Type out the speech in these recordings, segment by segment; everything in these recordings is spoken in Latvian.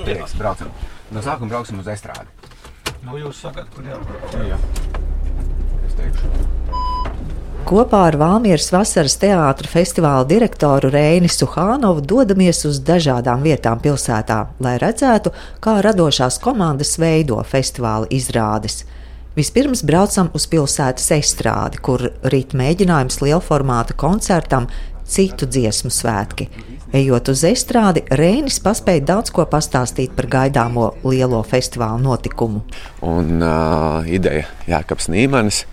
Prieks, braucam. No sākuma brauksim uz estrādi. Nu, jūs sakat, kur jā. Jā. Es teikšu. Kopā ar Valmieras vasaras teātra festivāla direktoru Reini Suhānovu dodamies uz dažādām vietām pilsētā, lai redzētu, kā radošās komandas veido festivāla izrādes. Vispirms braucam uz pilsētas estrādi, kur rīt mēģinājums lielformāta koncertam citu dziesmu svētki. Ejot uz estrādi, Reinis paspēja daudz ko pastāstīt par gaidāmo lielo festivāla notikumu. Un uh, ideja Jākaps Nīmanis.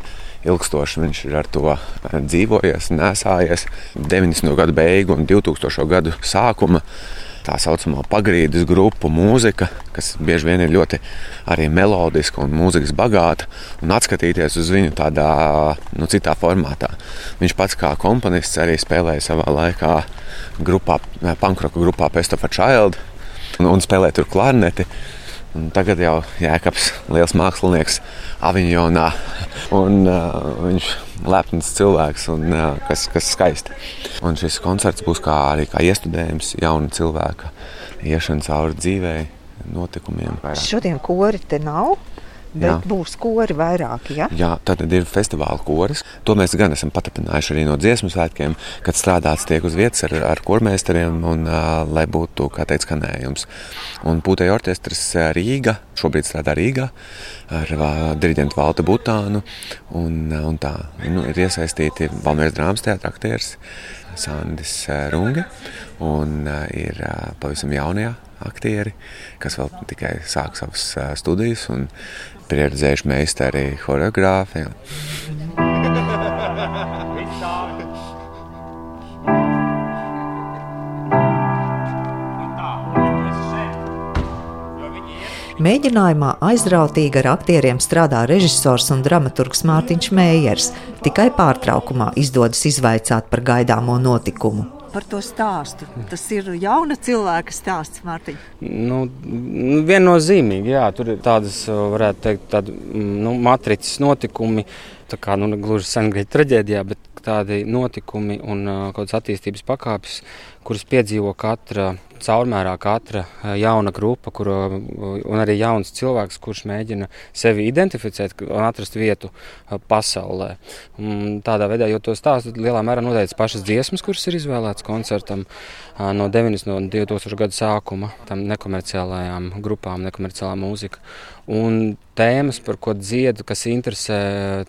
Ilgstoši viņš ir ar to dzīvojies, nesājies 90. gadu beigu un 2000. gadu sākuma. Tā saucamā pagrīdes grupu mūzika, kas bieži vien ir ļoti arī melodiska un mūzikas bagāta, un atskatīties uz viņu tādā nu, citā formātā. Viņš pats kā komponists arī spēlēja savā laikā grupā, pankroka grupā Pest of a Child un, un spēlēja tur klarneti. Un tagad jau Jēkabs, liels mākslinieks, Aviņonā. Un, uh, viņš ir lepns cilvēks, un, uh, kas, kas skaisti. Un šis koncerts būs kā arī kā iestudējums jauna cilvēka iešana cauri dzīvei, notikumiem. Šodien kori te nav. Bet Jā. būs kori vairāk. Ja? Jā, tad ir festivāla koris. To mēs gan esam patapinājuši arī no dziesmu svētkiem, kad strādāts tiek uz vietas ar, ar kormeistariem un uh, lai būtu, kā teikt, skanējums. Un Pūtēja orķestris Rīga šobrīd strādā Rīgā ar uh, diriģentu Valtu Butānu. Un, un tā nu, ir iesaistīti Valmieras drāmas teātris aktieris Sandis Runge un uh, ir uh, pavisam jaunajā aktieri, kas vēl tikai sāk savas studijas un pieredzējuši meistari, choreogrāfi. Mēģinājumā aizrautīgi ar aktieriem strādā režisors un dramaturgs Mārtiņš Meijers. Tikai pārtraukumā izdodas izvaicāt par gaidāmo notikumu par to stāstu. Tas ir jauna cilvēka stāsts, Mārtiņ. Nu, viennozīmīgi, jā, tur ir tādas, varētu teikt, tādi, nu, matricas notikumi, tā kā, nu, gluži sengrieķa traģēdijā, bet tādi notikumi un uh, kaut kādas attīstības pakāpes, kuras piedzīvo katra caurmērā katra eh, jauna grupa, kur, eh, un arī jauns cilvēks, kurš mēģina sevi identificēt un atrast vietu eh, pasaulē. Un tādā veidā, jo to stāstu lielā mērā noteica pašas dziesmas, kuras ir izvēlētas koncertam no 90. un 2000. gada sākuma, tam nekomerciālajām grupām, nekomerciālā mūzika. Un tēmas, par ko dziedu, kas interesē,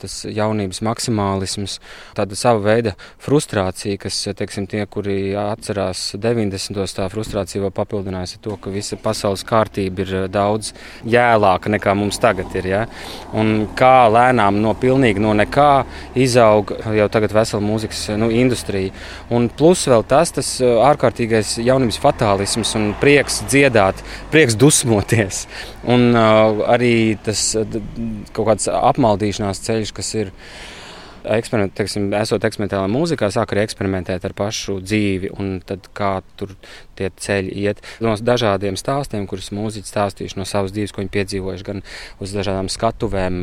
tas jaunības maksimālisms, tāda sava veida frustrācija, kas, teiksim, tie, kuri atcerās 90. tā frustrācija vēl papildinājusi to, ka visa pasaules kārtība ir daudz jēlāka nekā mums tagad ir. Ja? Un kā lēnām no pilnīgi no nekā izaug jau tagad vesela mūzikas nu, industrija. Un plus vēl tas, tas ārkārtīgais jaunības fatālisms un prieks dziedāt, prieks dusmoties. Un uh, arī tas kaut kāds apmaldīšanās ceļš, kas ir eksperiment, teiksim, esot eksperimentālā mūzikā, sāk arī eksperimentēt ar pašu dzīvi, un tad kā tur tie ceļi iet. No dažādiem stāstiem, kurus mūziķi stāstījuši no savas dzīves, ko viņi piedzīvojuši, gan uz dažādām skatuvēm,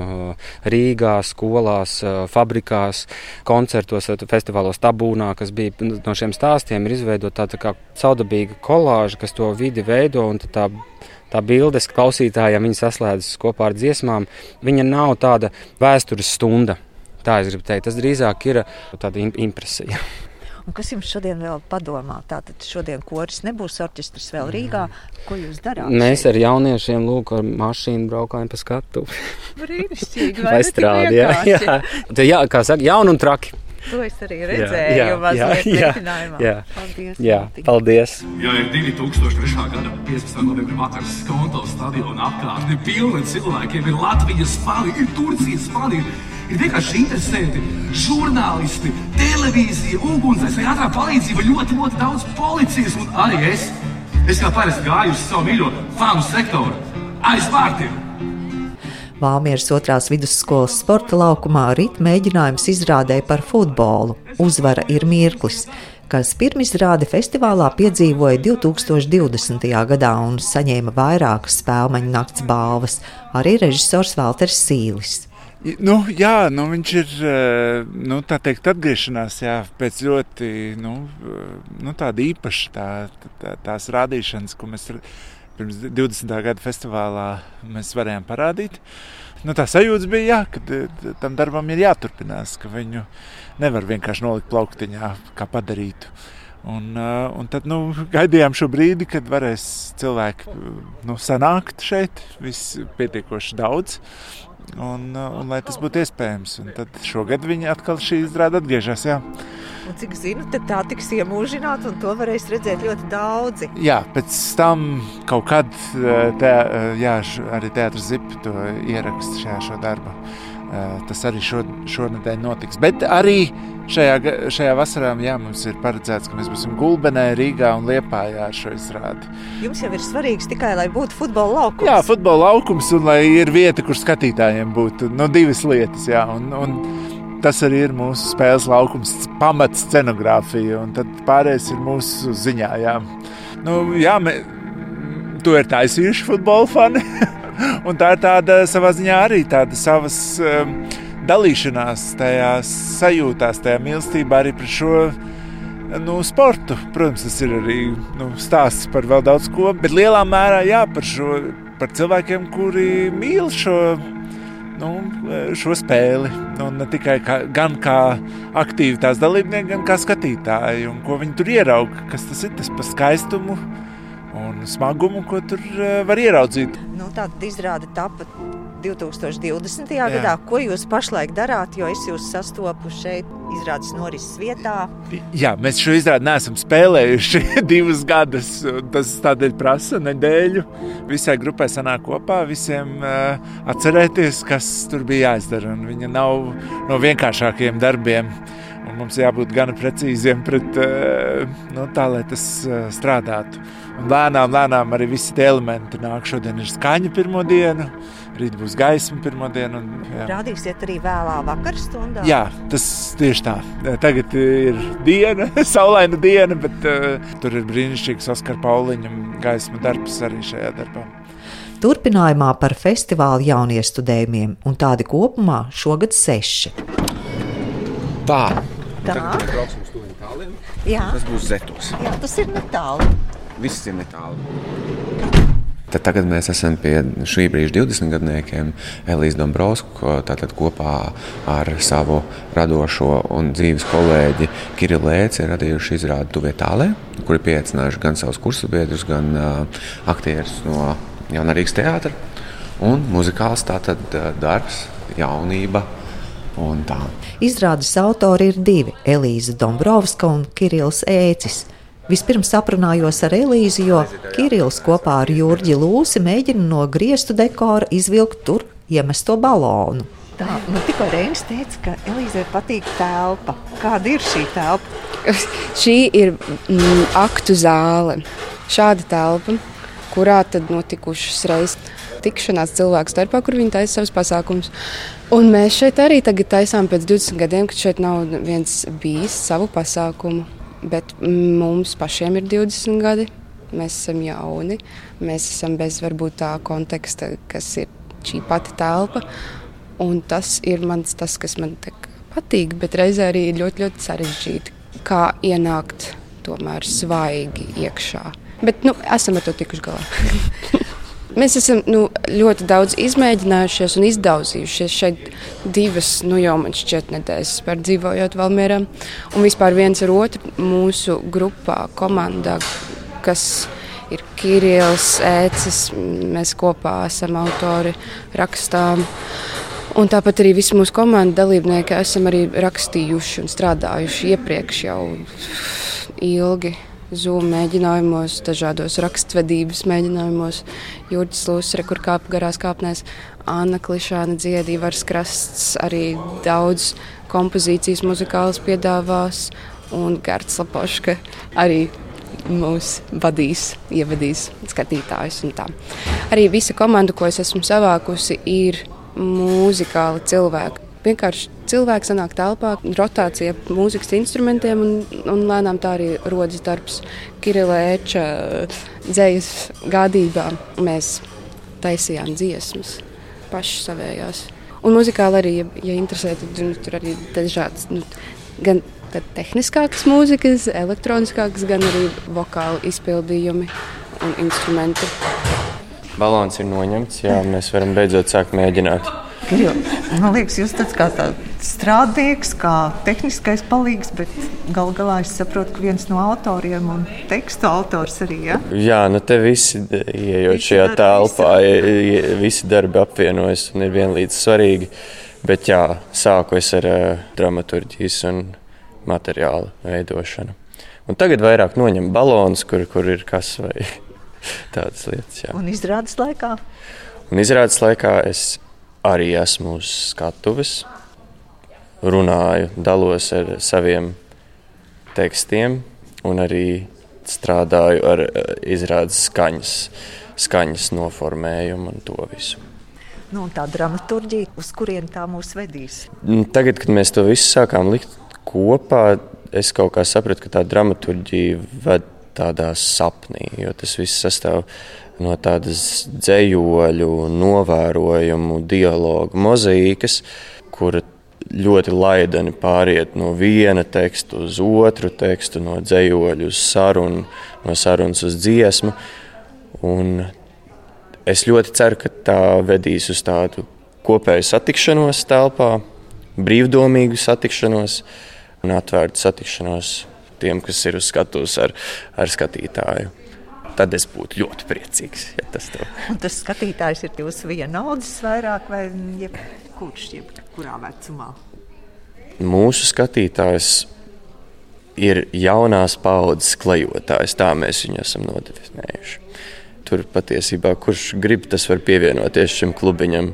Rīgā, skolās, fabrikās, koncertos, festivālos, tabūnā, kas bija no šiem stāstiem, ir izveidota tāda tā kā caudabīga kolāža, kas to vidi veido, un tā tā bildes klausītājiem, viņa saslēdzas kopā ar dziesmām, viņa nav tāda vēstures stunda. Tā es gribu teikt, tas drīzāk ir tāda impresija. Un kas jums šodien vēl padomā? Tātad šodien koris nebūs orķestris vēl Rīgā. Ko jūs darāt? Mēs ar jauniešiem lūk ar mašīnu braukājam pa skatu. Brīnišķīgi. Vai strādi, jā, jā. jā, kā saka, jauni un traki. To es arī redzēju, jā, jā, jā, jā, paldies, jā, paldies. Ja ir 2003. gada 15. novembra vakars Skonto stadiona apkārtne pilna cilvēkiem, ir Latvijas fani, ir Turcijas fani, ir vienkārši interesanti žurnālisti, televīzija, ugunsdzēsēji, ātrā palīdzība, ļoti, ļoti daudz policijas un arī es. Es kā parasti gāju uz savu mīļo fanu sektoru aiz vārtiem. Valmieras otrās vidusskolas sporta laukumā rīt mēģinājums izrādē par futbolu. Uzvara ir mirklis, kas pirmizrādi festivālā piedzīvoja 2020. gadā un saņēma vairākas spēļu nakts balvas, arī režisors Walters Sīlis. Nu, jā, nu, viņš ir nu, teikt, atgriešanās jā, pēc ļoti nu, nu, īpaša tā, tā, tās rādīšanas, ko mēs pirms 20. gada festivālā varējām parādīt. Nu, tā sajūta bija, jā, ka tam darbam ir jāturpinās, ka viņu nevar vienkārši nolikt plauktiņā, kā padarītu. Un, un tad nu, gaidījām šo brīdi, kad varēs cilvēki nu, sanākt šeit, viss pietiekoši daudz un, uh, un lai tas būtu iespējams. Un tad šogad viņi atkal šī izrāda atgriežas. Jā. Un cik zinu, tā tiks iemūžināta, un to varēs redzēt ļoti daudzi. Jā, pēc tam kaut kad uh, te, uh, jā, arī Teātris Zipa to ieraksta šajā šo darbu. Tas arī šo, šonadēļ notiks. Bet arī šajā, šajā vasarā jā, mums ir paredzēts, ka mēs būsim Gulbenē, Rīgā un Liepājā ar šo izrādi. Jums jau ir svarīgs tikai, lai būtu futbola laukums. Jā, futbola laukums un lai ir vieta, kur skatītājiem būtu no nu, divas lietas. Jā, un, un tas arī ir mūsu spēles laukums, pamats scenogrāfija, un tad pārējais ir mūsu ziņā. Jā, nu, jā mē, to ir taisījuši futbola fani. Un tā ir tāda savā ziņā arī tāda savas um, dalīšanās tajās sajūtās, tajā mīlestībā arī par šo nu, sportu. Protams, tas ir arī nu, stāsts par vēl daudz ko, bet lielā mērā jā, par, šo, par cilvēkiem, kuri mīl šo. Nu, šo spēli. Nu, ne tikai kā, kā aktīvi tās dalībnieki, gan kā skatītāji. Un ko viņi tur ieraudzīja, kas tas ir tas par skaistumu, un smagumu, ko tur uh, var ieraudzīt. Nu, Tāda izrāde tapa 2020. Jā. gadā. Ko jūs pašlaik darāt? Jo es jūs sastopu šeit, izrādes norises vietā. Jā, mēs šo izrādi neesam spēlējuši divus gadus. Tas tādēļ prasa nedēļu. Visai grupai sanāk kopā, visiem uh, atcerēties, kas tur bija jāizdara. Un viņa nav no vienkāršākajiem darbiem. Un mums jābūt gan precīziem pret uh, nu, tā, lai tas uh, strādātu. Un lēnām, lēnām arī visi tie elementi nāk. Šodien ir skaņa pirmo dienu, rīt būs gaisma pirmo dienu. Un, jā. Rādīsiet arī vēlā vakarā stundā. Jā, tas tieši tā. Tagad ir diena, saulaina diena, bet uh, tur ir brīnišķīgs Oskara Pauliņa gaisma darbs arī šajā darbā. Turpinājumā par festivālu jauniestudējumiem, un tādi kopumā šogad seši. Tā. Tā. Tagad brauksim uz Tuviju Itāliju. Jā. Tas būs Zetos. Jā, tas ir netālu. Viss ir netālu. Tad tagad mēs esam pie šī brīža 20 gadniekiem. Elīze Dombrovska tātad kopā ar savu radošo un dzīves kolēģi Kirillu Lēci radījuši izrādi Tuvietālē, kur ir pieaicinājuši gan savus kursabiedrus, gan uh, aktierus no Jaunarīgas teātra. Un muzikāls tātad darbs, jaunība. Izrādes autori ir divi - Elīze Dombrovska un Kirills Ēcis. Vispirms aprunājos ar Elīzi, jo Kirillis kopā ar Jurģi Lūsi mēģina no griestu dekora izvilkt tur iemesto balonu. Tā, nu, tikko Reinis teica, ka Elīzei patīk telpa. Kāda ir šī telpa? šī ir mm, aktu zāle. Šāda telpa, kurā tad notikušas reizes tikšanās cilvēku starpā, kur viņi taisa savus pasākumus. Un mēs šeit arī tagad taisām pēc 20 gadiem, kad šeit nav viens bijis savu pasākumu bet mums pašiem ir 20 gadi. Mēs esam jauni, mēs esam bez varbūt tā konteksta, kas ir šī pati telpa. Un tas ir mans, tas, kas man patīk, bet reizē arī ļoti, ļoti sarežģīti. Kā ienākt tomēr svaigi iekšā. Bet nu, esam ar to tikuši galā. Mēs esam nu, ļoti daudz izmēģinājušies un izdauzījušies šeit divas, nu jau man šķiet, nedēļas par dzīvojot Valmierā. Un vispār viens ar otru mūsu grupā, komandā, kas ir Kirillis, Ēcis, mēs kopā esam autori, rakstām. Un tāpat arī visi mūsu komandas dalībnieki esam arī rakstījuši un strādājuši iepriekš jau ilgi. Zoom mēģinājumos, dažādos rakstvedības mēģinājumos, Jurģis Lūsre, kur kāp garās kāpnēs, Anna Klišāna dziedīja, Vars Krasts arī daudz kompozīcijas muzikālas piedāvās, un Gerts Lapoška arī mūs vadīs, ievadīs skatītājus. Arī visa komanda, ko es esmu savākusi, ir mūzikāli cilvēki. Vienkārši cilvēks sanāk telpā, rotācija mūzikas instrumentiem, un, un lēnām tā arī rodas darbs Kirilēča dzējas gādībā. Mēs taisījām dziesmas paši savējās. Un muzikāli arī, ja, ja interesē, tad nu, tur arī dažādas, nu, gan tehniskākas mūzikas, elektroniskākas, gan arī vokāli izpildījumi un instrumenti. Balons ir noņemts, jā, mēs varam beidzot sākt mēģināt. Jo, man liekas, jūs tāds kā tāds strādnieks, kā tehniskais palīgs, bet gal galā es saprotu, ka viens no autoriem un tekstu autors arī. Ja? Jā, nu te visi ieejot šajā telpā, visi darbi apvienojas un ir vienlīdz svarīgi. Bet jā, sāku es ar uh, dramaturģijas un materiālu veidošanu. Un tagad vairāk noņem balons, kur, kur ir kas vai tādas lietas. Jā. Un izrādes laikā? Un izrādes laikā es arī esmu uz skatuves, runāju, dalos ar saviem tekstiem un arī strādāju ar eh, izrādes skaņas, skaņas noformējumu un to visu. Nu, tā dramaturgija, uz kurien tā mūs vedīs? Nu, tagad, kad mēs to visu sākām likt kopā, es kaut kā sapratu, ka tā dramaturgija ved tādā sapnī, jo tas viss sastāv no tādas dzējoļu, novērojumu, dialogu mozaīkas, kura ļoti laidani pāriet no viena teksta uz otru tekstu, no dzējoļu uz sarunu, no sarunas uz dziesmu. Un es ļoti ceru, ka tā vedīs uz tādu kopēju satikšanos telpā, brīvdomīgu satikšanos un atvērtu satikšanos tiem, kas ir uz skatuves ar, ar skatītāju tad es būtu ļoti priecīgs. Ja tas, tev... tas skatītājs ir jūs vienaudzis vairāk vai kurš jebkurā vecumā? Mūsu skatītājs ir jaunās paudzes klejotājs. Tā mēs viņu esam nodefinējuši. Tur patiesībā kurš grib, tas var pievienoties šim klubiņam.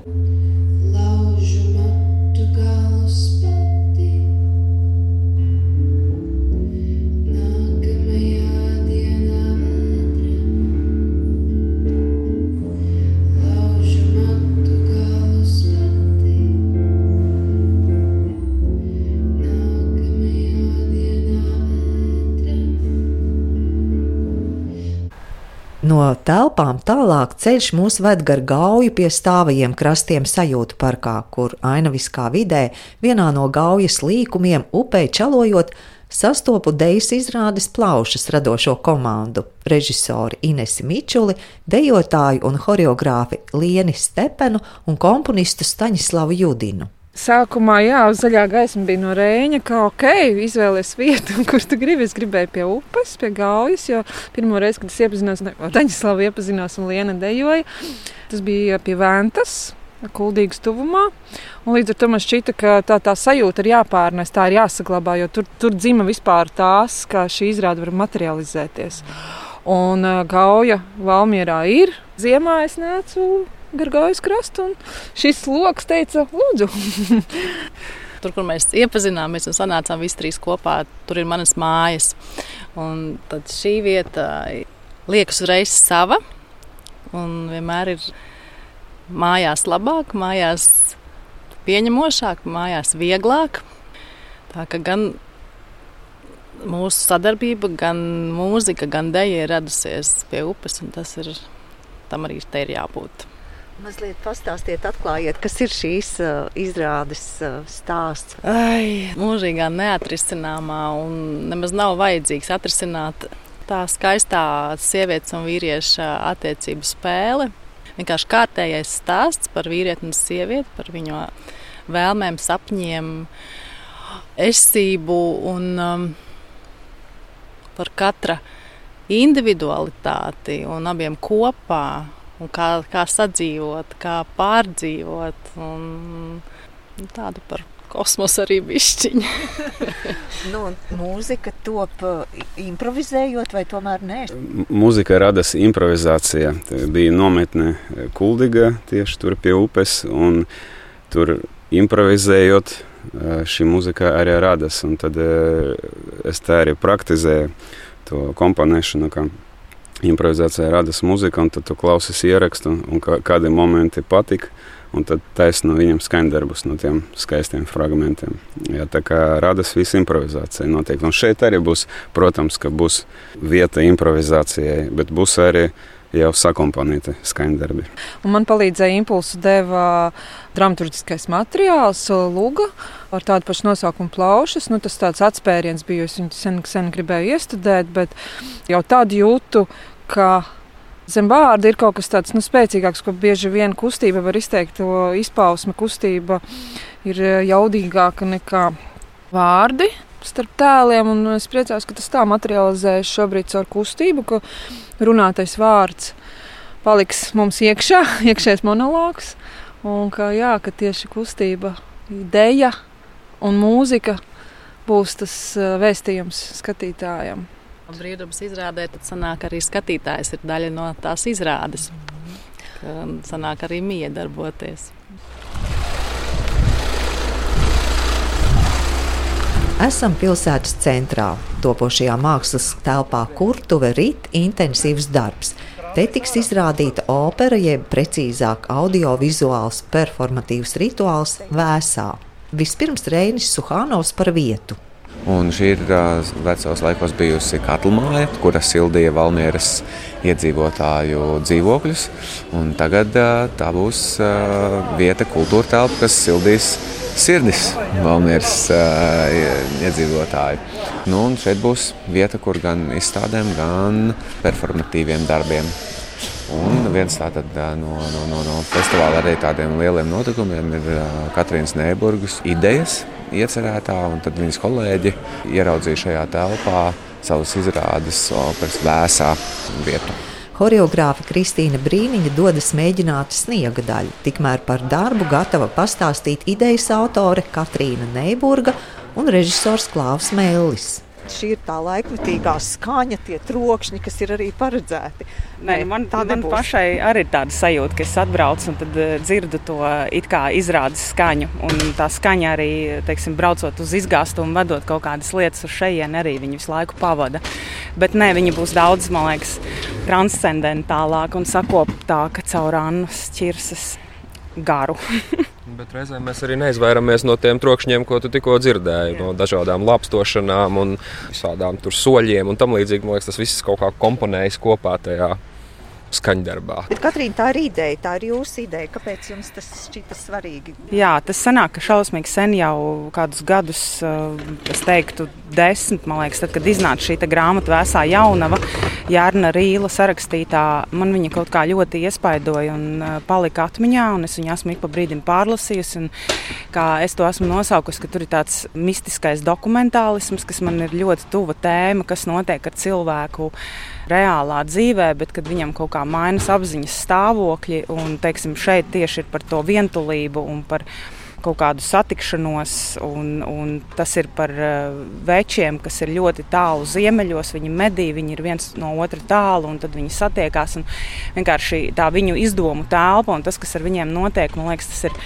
Telpām tālāk ceļš mūs ved gar gauju pie stāvajiem krastiem sajūtu parkā, kur ainaviskā vidē, vienā no gaujas līkumiem, upei čalojot, sastopu dejas izrādes plaušas radošo komandu - režisori Inesi Mičuli, dejotāju un horeogrāfi Lieni Stepenu un komponistu Staņislavu Judinu. Sākumā, jā, zaļā gaisma bija no rēņa, ka ok, izvēlēties vietu, kur tu gribi. Es gribēju pie upes, pie gaujas, jo pirmo reizi, kad es iepazinos ar Daņaslavu, iepazinos un Liena dejoja, tas bija pie Ventas. Kuldīgas tuvumā. Un līdz ar to man šķita, ka tā, tā sajūta ir jāpārnēs, tā ir jāsaglabā, jo tur, tur dzima vispār tās, kā šī izrāde var materializēties. Un uh, Gauja Valmierā ir. Ziemā es nācu gar gājas krastu. Šis lokus teica, lūdzu. tur, kur mēs iepazināmies un sanācām visi trīs kopā, tur ir manas mājas. Un tad šī vieta liekas uzreiz sava un vienmēr ir mājās labāk, mājās pieņemošāk, mājās vieglāk. Tā ka gan mūsu sadarbība, gan mūzika, gan dēļa ir radusies pie upes, un tas ir tam arī ir jābūt. Mazliet pastāstiet, atklājiet, kas ir šīs uh, izrādes uh, stāsts. Ai, mūžīgā neatrisināmā un nemaz nav vajadzīgs atrisināt tā skaistā sievietes un vīrieša attiecību spēle. Vienkārši kārtējais stāsts par vīrieti un sievieti, par viņu vēlmēm, sapņiem, esību un um, par katra individualitāti un abiem kopā un kā, kā sadzīvot, kā pārdzīvot. Un, tādu par kosmosu arī bišķiņu. nu, mūzika top uh, improvizējot, vai tomēr nē? Mūzika radas improvizācijā. Tā bija nometne Kuldiga tieši tur pie upes, un tur improvizējot uh, šī mūzika arī radas. Un tad uh, es tā arī praktizēju to komponēšanu, kā improvizācijā radas muzika, un tu klausies ierakstu, un kādi momenti patika. Un tad taisno viņam skaņdarbus no tiem skaistiem fragmentiem. Jā, tā kā radas visa improvizācija noteikti. Un šeit arī būs, protams, ka būs vieta improvizācijai, bet būs arī jau sakomponēti skaņdarbi. Un man palīdzēja impulsu deva dramaturgiskais materiāls, Lūga, ar tādu pašu nosaukumu plaušas. Nu, tas tāds atspēriens bija, es viņu sen, sen gribēju iestudēt, bet jau tādu jūtu, ka Zem vārda ir kaut kas tāds nu, spēcīgāks, ko bieži vien kustība var izteikt. To izpausme kustība ir jaudīgāka nekā vārdi starp tēliem. Es priecājos, ka tas tā materializējas šobrīd caur kustību, ka runātais vārds paliks mums iekšā, iekšējais monologs. Un ka, jā, ka tieši kustība, ideja un mūzika būs tas eh, vēstījums skatītājam. Brīvdabas izrādē tad sanāk arī skatītājs ir daļa no tās izrādes. Sanāk arī mija darboties. Esam pilsētas centrā. Topošajā mākslas telpā Kurtuve rīt intensīvs darbs. Te tiks izrādīta opera, jeb precīzāk audiovizuāls performatīvs rituāls Vēsā. Vispirms Reinis Suhānovs par vietu. Un šī ir vecos laikos bijusi katlmāja, kura sildīja Valmieras iedzīvotāju dzīvokļus. Tagad tā būs vieta, kultūra telpa, kas sildīs sirdis Valmieras iedzīvotāju. Nu, šeit būs vieta, kur gan izstādēm, gan performatīviem darbiem. Un viens tātad, no, no, no, no festivāla arī tādiem lieliem notikumiem ir Katrīnas Neiburgas idejas iecerētā, un tad viņas kolēģi ieraudzīja šajā telpā savas izrādes operas vēsā vietu. Horeogrāfa Kristīna Brīniņa dodas mēģināt sniega daļu, tikmēr par darbu gatava pastāstīt idejas autore Katrīna Neiburga un režisors Klaus Mēlis šī ir tā laikmetīgā skaņa, tie trokšņi, kas ir arī paredzēti. Nē, man man pašai arī ir tāda sajūta, ka es atbraucu un uh, dzirdu to izrādes skaņu. Un tā skaņa arī, teiksim, braucot uz izgāstumu, vedot kaut kādas lietas uz šejienu, arī viņi visu laiku pavada. Bet nē, viņi būs daudz, man liekas, transcendentālāk un sakoptāka caur Annas ķirses garu. Bet reizēm mēs arī neizvairamies no tiem trokšņiem, ko tu tikko dzirdēji. No dažādām lapstošanām, un tādām soļiem un tam līdzīgi. Man liekas, tas viss kaut kā komponējas kopā tajā skaņdarbā. Bet, Katrīna, tā ir ideja, tā ir jūsu ideja. Kāpēc jums tas šķita svarīgi? Jā, tas sanāk, ka šausmīgi sen jau kādus gadus, eh, es teiktu, desmit, man liekas, tad, kad iznāca šī grāmata Vēsā jaunava, Jārna Rīla sarakstītā, man viņa kaut kā ļoti iespaidoja un eh, palika atmiņā, un es viņu esmu ik pa brīdim pārlasījusi. Kā es to esmu nosaukusi, ka tur ir tāds mistiskais dokumentālisms, kas man ir ļoti tuva tēma, kas notiek ar cilvēku reālā dzīvē, bet kad viņam kaut kā mainās apziņas stāvokļi, un teiksim, šeit tieši ir par to vientulību un par kaut kādu satikšanos, un, un tas ir par uh, večiem, kas ir ļoti tālu ziemeļos. Viņi medī, viņi ir viens no otra tālu, un tad viņi satiekās. Vienkārši tā viņu izdomu telpa un tas, kas ar viņiem notiek, man liekas, tas ir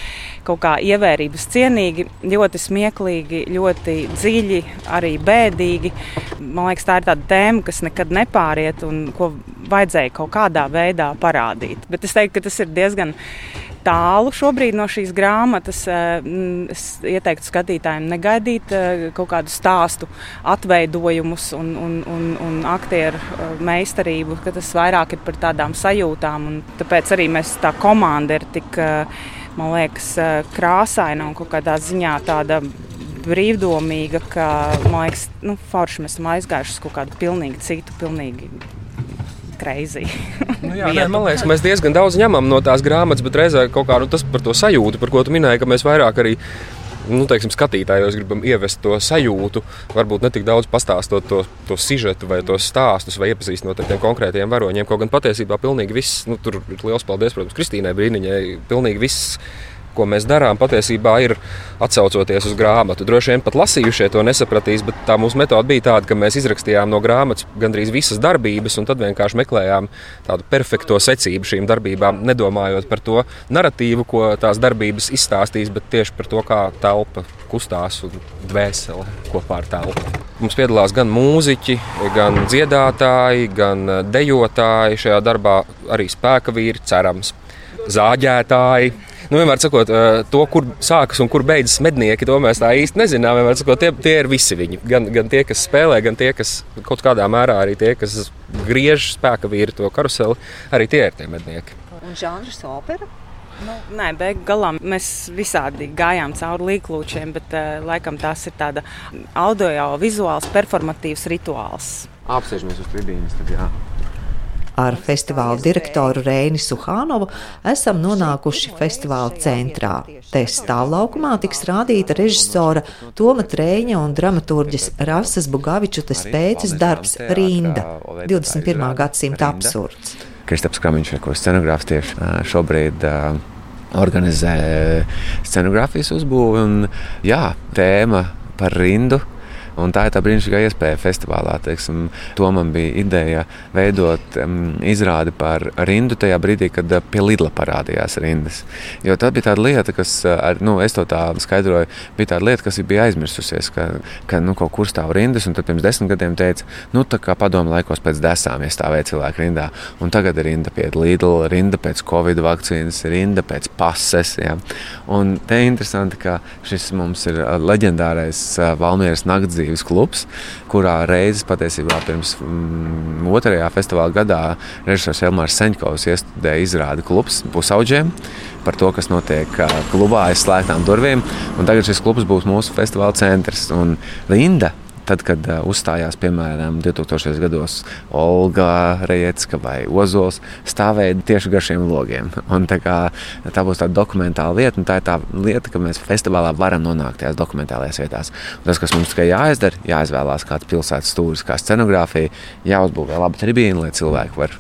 kaut kā ievērības cienīgi, ļoti smieklīgi, ļoti dziļi, arī bēdīgi. Man liekas, tā ir tāda tēma, kas nekad nepāriet un ko vajadzēja kaut kādā veidā parādīt. Bet es teiktu, ka tas ir diezgan tālu šobrīd no šīs grāmatas. Eh, es ieteiktu skatītājiem negaidīt eh, kaut kādu stāstu, atveidojumus un, un, un, un aktieru eh, meistarību, ka tas vairāk ir par tādām sajūtām. Tāpēc arī mēs tā komanda ir tik, man liekas, krāsaina un kaut kādā ziņā tāda brīvdomīga, ka, man liekas, nu, forši mēs esam aizgājuši uz kaut kādu pilnīgi citu, pilnīgi crazy. nu, jā, nē, man liekas, mēs diezgan daudz ņemam no tās grāmatas, bet reizē kaut kā nu, tas par to sajūtu, par ko tu minēji, ka mēs vairāk arī. Nu, teiksim, skatītājos gribam ievest to sajūtu, varbūt ne tik daudz pastāstot to, to sižetu vai tos stāstus, vai iepazīstinot ar tiem konkrētiem varoņiem. Kaut gan patiesībā pilnīgi viss, nu, tur ir liels paldies, protams, Kristīnai Brīniņai, pilnīgi viss ko mēs darām, patiesībā ir atsaucoties uz grāmatu. Droši vien pat lasījušie to nesapratīs, bet tā mūsu metode bija tāda, ka mēs izrakstījām no grāmatas gandrīz visas darbības, un tad vienkārši meklējām tādu perfekto secību šīm darbībām, nedomājot par to narratīvu, ko tās darbības izstāstīs, bet tieši par to, kā telpa kustās un dvēsele kopā ar telpu. Mums piedalās gan mūziķi, gan dziedātāji, gan dejotāji. Šajā darbā arī spēka vīri, cerams, zāģētāji nu, vienmēr sakot, to, kur sākas un kur beidzas mednieki, to mēs tā īsti nezinām. Vienmēr sakot, tie, tie ir visi viņi. Gan, gan tie, kas spēlē, gan tie, kas kaut kādā mērā arī tie, kas griež spēka vīri to karuseli, arī tie ir tie mednieki. Un žanrs opera? Nu, nē, beigās galā mēs visādi gājām cauri līklūčiem, bet uh, laikam tas ir tāds audio-vizuāls, performatīvs rituāls. Apsēžamies uz tribīnes. Tad, jā. Ar festivāla direktoru Reini Suhānovu esam nonākuši festivāla centrā. Te stāvlaukumā tiks rādīta režisora Toma Trēņa un dramaturģis Rasas Bugavičutas pēces darbs Rinda - 21. gadsimta absurds. Kristaps Kramiņš, ko scenogrāfs tieši šobrīd organizē scenogrāfijas uzbūvi. Un, jā, tēma par rindu Un tā ir tā brīnišķīgā iespēja festivālā. Teiksim, to man bija ideja veidot um, izrādi par rindu tajā brīdī, kad uh, pie Lidla parādījās rindas. Jo tā bija tāda lieta, kas, uh, ar, nu, es to tā skaidroju, bija tāda lieta, kas bija aizmirsusies, ka, ka nu, kaut kur stāv rindas. Un tad pirms desmit gadiem teica, nu, tā kā padomu laikos pēc desām iestāvēja cilvēku rindā. Un tagad ir rinda pie Lidla, rinda pēc Covid vakcīnas, rinda pēc pases. Ja? Un te ir interesanti, ka šis mums ir uh, leģendārais Valmieras naktsdzīves dzīves klubs, kurā reizes patiesībā pirms mm, otrajā festivāla gadā režisors Elmārs Seņkovs iestudēja izrādi klubs pusauģiem par to, kas notiek klubā aiz slēgtām durvīm. Tagad šis klubs būs mūsu festivāla centrs. Un Linda Tad, kad uzstājās piemēram 2000. gados Olga Rejecka vai Ozols, stāvēja tieši gar šiem logiem. Un, tā, kā, tā būs tāda dokumentāla lieta, un tā ir tā lieta, ka mēs festivālā varam nonākt tajās dokumentālajās vietās. Un tas, kas mums tikai jāizdara, jāizvēlās kāds pilsētas stūris, kā scenogrāfija, jāuzbūvē laba tribīna, lai cilvēki var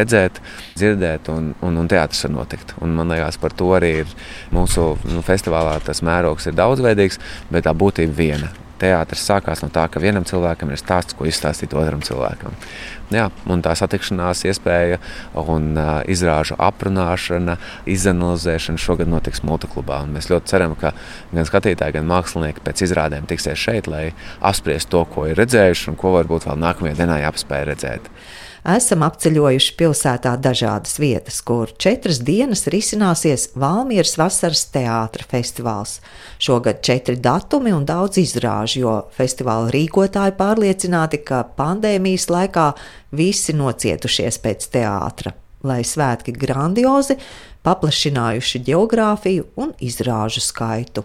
redzēt, dzirdēt, un, un, un teātris var notikt. Un, man liekas, par to arī ir mūsu nu, festivālā tas mērogs ir daudzveidīgs, bet tā būtība viena teātris sākās no tā, ka vienam cilvēkam ir stāsts, ko izstāstīt otram cilvēkam. Jā, un tā satikšanās iespēja un uh, izrāžu aprunāšana, izanalizēšana šogad notiks multiklubā. Un mēs ļoti ceram, ka gan skatītāji, gan mākslinieki pēc izrādēm tiksies šeit, lai apspriestu to, ko ir redzējuši un ko varbūt vēl nākamajā dienā jāpaspēj redzēt esam apceļojuši pilsētā dažādas vietas, kur četras dienas risināsies Valmieras vasaras teātra festivāls. Šogad četri datumi un daudz izrāžu, jo festivāla rīkotāji pārliecināti, ka pandēmijas laikā visi nocietušies pēc teātra. Lai svētki grandiozi, paplašinājuši geogrāfiju un izrāžu skaitu.